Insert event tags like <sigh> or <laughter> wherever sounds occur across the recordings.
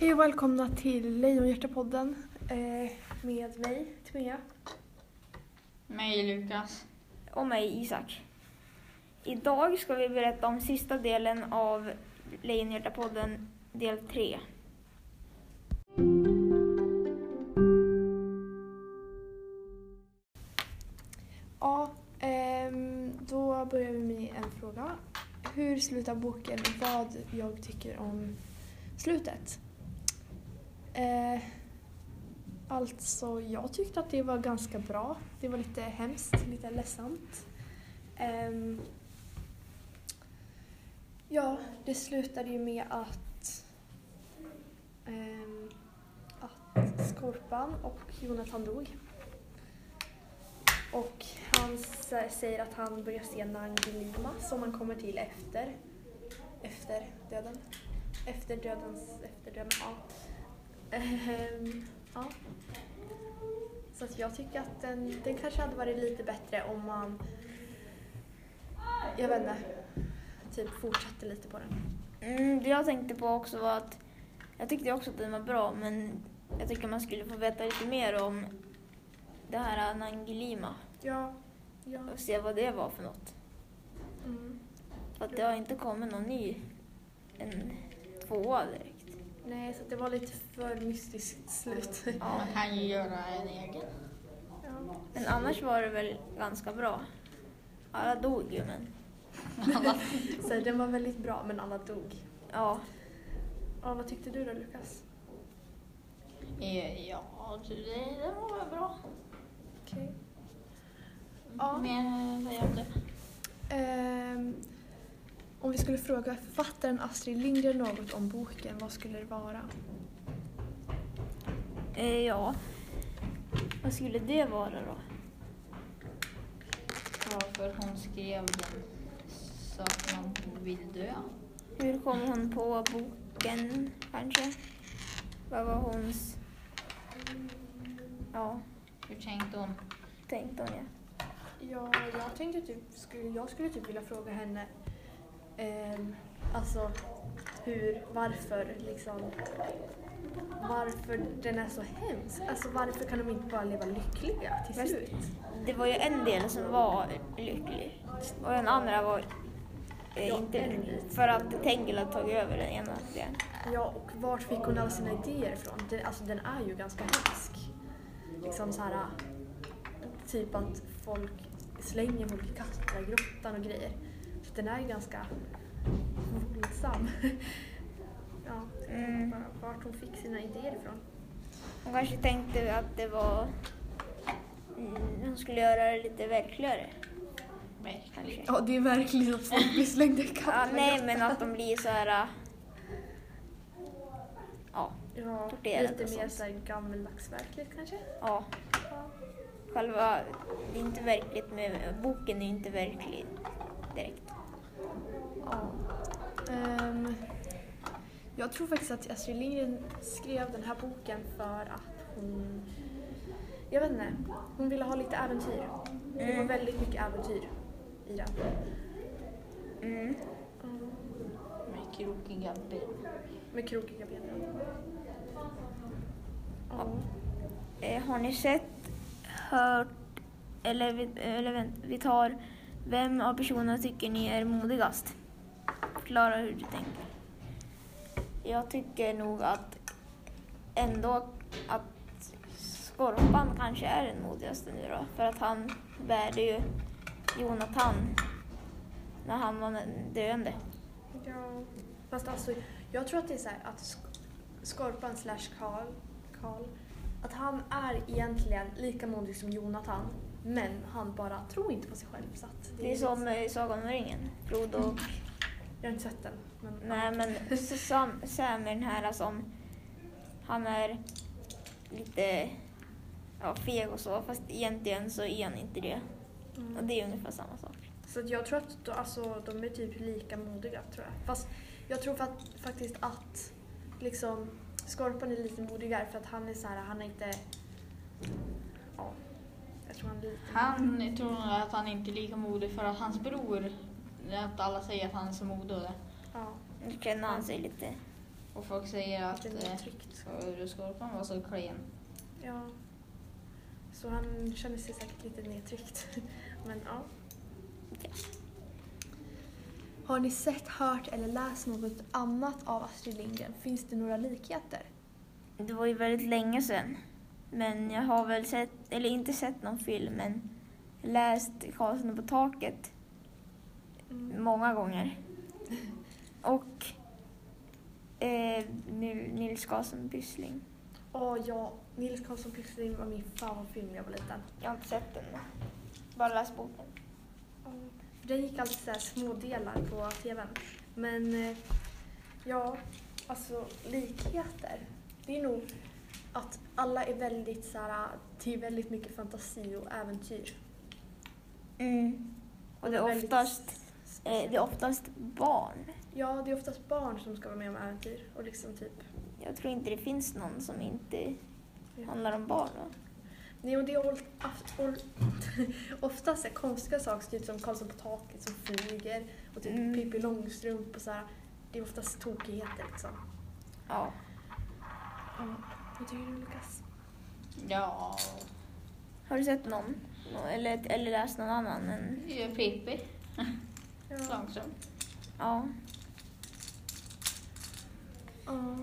Hej och välkomna till Lejonhjärta-podden eh, med mig, Timea. Mig Lukas. och mig Isak. Idag ska vi berätta om sista delen av Lejonhjärta-podden del 3. Ja, ehm, då börjar vi med en fråga. Hur slutar boken vad jag tycker om slutet? Eh, alltså, jag tyckte att det var ganska bra. Det var lite hemskt, lite ledsamt. Eh, ja, det slutade ju med att, eh, att Skorpan och Jonathan dog. Och han säger att han börjar se Nangilima som han kommer till efter, efter döden. Efter dödens, efter döden, ja. Ehm, ja. Så att jag tycker att den, den kanske hade varit lite bättre om man, jag vet inte, typ fortsatte lite på den. Mm, det jag tänkte på också var att jag tyckte också att den var bra men jag tycker man skulle få veta lite mer om det här Nangilima Ja, ja. och se vad det var för något. Mm. För att det har inte kommit någon ny, en tvåa direkt. Nej, så det var lite för mystiskt slut. Ja. Man kan ju göra en egen. Ja. Men annars var det väl ganska bra. Alla dog ju men <laughs> Så den var väldigt bra, men alla dog. ja. Ja, vad tyckte du då, Lukas? Eh, Ja, det, det var väl bra. Okej. Ja. Mer säga om det. Ehm, om vi skulle fråga författaren Astrid Lindgren något om boken, vad skulle det vara? Eh, ja. Vad skulle det vara då? Varför hon skrev den så att man vill dö. Hur kom hon på boken kanske? Vad var hons... Ja, Hur tänkte hon? tänkte hon ja. Ja, jag tänkte typ, skulle, jag skulle typ vilja fråga henne ehm, alltså hur, varför liksom, varför den är så hemsk. Alltså varför kan de inte bara leva lyckliga till Fast- slut? Det var ju en del som var lycklig och den andra var eh, Ja, inte lycklig. För att Tengil hade tagit över den ena delen. Ja, och vart fick hon alla sina idéer ifrån? Den, alltså den är ju ganska hemsk. Liksom så här, typ att folk slänger folk i Kastragrottan och grejer. Den är ju ganska våldsam. <laughs> ja, så jag Mm. bara vart hon fick sina idéer ifrån. Hon kanske tänkte att det var... Mm, hon skulle göra det lite verkligare. Verkligen. Ja, det är verkligen att folk blir slängda i Ja, nej, men att de blir så här... äh, Ja, Ja, lite mer så här gammeldags verkligt kanske? ja. Ja. Själva, det är inte verkligt med, boken är inte verklig direkt. Ja. Ehm, jag tror faktiskt att Astrid Lindgren skrev den här boken för att hon... Jag vet inte. Hon ville ha lite äventyr. Det var Mm. väldigt mycket äventyr i den. Mm. Mm. Med krokiga ben. Med krokiga ben. Ja. Eh, har ni sett, hört, eller, eller vänt, vi tar, vem av personerna tycker ni är modigast? Förklara hur du tänker. Jag tycker nog att ändå att Skorpan kanske är den modigaste nu då. För att han bärde ju Jonathan när han var döende. ja. Fast alltså, jag tror att det är så här att Sk- Skorpan slash Karl, Karl, att han är egentligen lika modig som Jonathan. Men han bara tror inte på sig själv. Så att Det är som i Sagan om ringen. Frodo och Jag har inte sett den. Men, Nej, men så Sam, Sam är den här som... Han är lite ja, feg och så, fast egentligen så är han inte det. Mm. Och det är ungefär samma sak. Så att jag tror att då, alltså, de är typ lika modiga tror jag. Fast jag tror att, faktiskt att liksom Skorpan är lite modigare för att han är så här, han är inte... Ja, jag tror han är lite... Han jag tror att han inte är lika modig för att hans bror, att alla säger att han är så det. Ja. Nu känner han sig lite Och folk säger att Det är eh, var så klen. Ja. Så han känner sig säkert lite nedtryckt. <laughs> Men ja. Har ni sett, hört eller läst något annat av Astrid Lindgren? Finns det några likheter? Det var ju väldigt länge sedan. Men jag har väl sett, eller inte sett någon film, men läst Karlsson på taket många gånger. Och eh, Nil- Nils Karlsson Pyssling. Åh ja, Nils Karlsson Pyssling var min favoritfilm när jag var liten. Jag har inte sett den. Bara läst boken. Den gick alltid så här små delar på tvn. Men eh, ja, alltså likheter. Det är nog att alla är väldigt så här, det är väldigt mycket fantasi och äventyr. Mm. Och det är oftast, det är oftast barn. Ja, det är oftast barn som ska vara med om äventyr. Och liksom typ... Jag tror inte det finns någon som inte handlar om barn. Va? Nej, och det är <laughs> oftast så konstiga saker, typ som Karlsson på taket som flyger och typ Mm. Pippi Långstrump och så här. Det är oftast tokigheter liksom. Ja. Ja. Vad tycker du Lukas? Ja, Har du sett någon? Nå- Eller, eller läst någon annan? Än, Pippi Ja. Ja. Ja.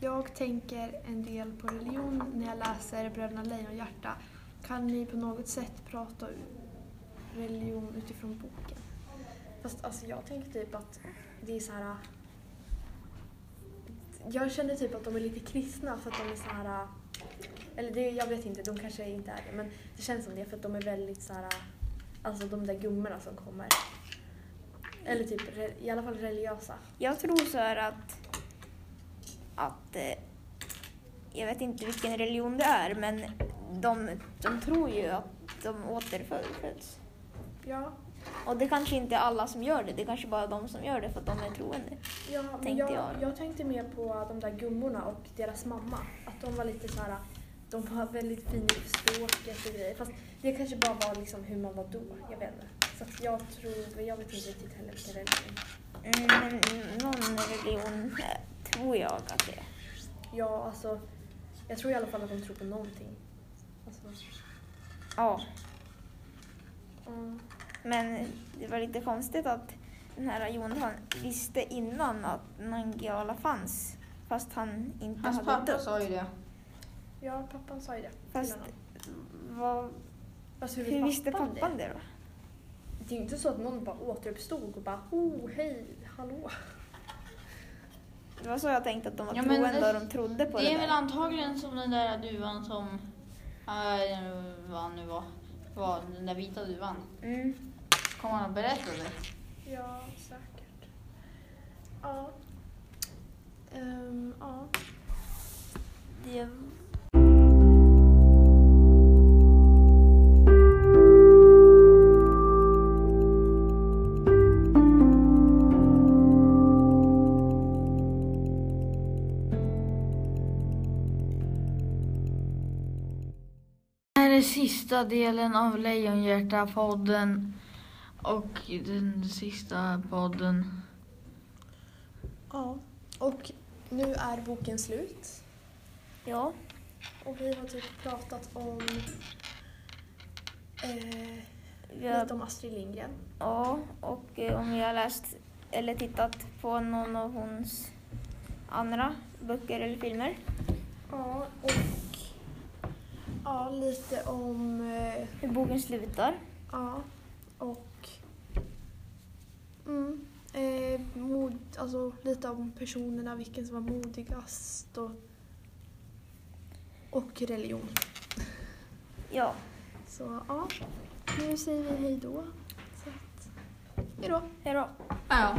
Jag tänker en del på religion när jag läser Bröderna Lejonhjärta. Kan ni på något sätt prata religion utifrån boken? Fast alltså jag tänker typ att det är så här... Jag känner typ att de är lite kristna för att de är så här... Eller det, jag vet inte, de kanske inte är det. Men det känns som det för att de är väldigt så här... Alltså de där gummorna som kommer. Eller typ i alla fall religiösa. Jag tror så här att, att eh, jag vet inte vilken religion det är, men de, de tror ju att de återföds. Ja, Och det kanske inte är alla som gör det, det är kanske bara de som gör det för att de är troende. ja men Tänkte jag, jag. jag. tänkte mer på de där gummorna och deras mamma. Att de var lite så här, de var väldigt fina i språket och grejer. Fast det kanske bara var liksom hur man var då, jag vet inte. Så att jag tror, jag vet inte riktigt heller vilken religion. Mm, men någon religion tror jag att det är. Ja, alltså, jag tror i alla fall att de tror på någonting. Alltså, Ja, mm. men det var lite konstigt att den här Jonathan visste innan att Nangijala fanns, fast han inte Hans hade pappa dött. sa ju det. Ja, pappan sa ju det Fast vad, Fast hur, hur visste pappan pappan det då? Det är ju inte så att någon bara återuppstod och bara oh, hej, hallå. Det var så jag tänkte att de var Ja, troende det- och de trodde på Det det, är väl där. antagligen som den där duvan som, äh, vad han nu var, var den där vita duvan. Mm. Kom han och berättade det? Ja, säkert. Ja. Ehm, ja. Det, här är sista delen av Lejonhjärta-podden och den sista podden. ja. Och nu är boken slut. ja, Och vi har typ pratat om eh, har, lite om Astrid Lindgren. ja, och eh, om vi har läst eller tittat på någon av hons andra böcker eller filmer. Ja, och ja, lite om eh, Hur boken slutar. Ja, och mm, eh, mod, alltså lite om personerna, vilken som var modigast och, och religion. Ja, Så ja, nu säger vi hej då. Hej då. hej då. Ja.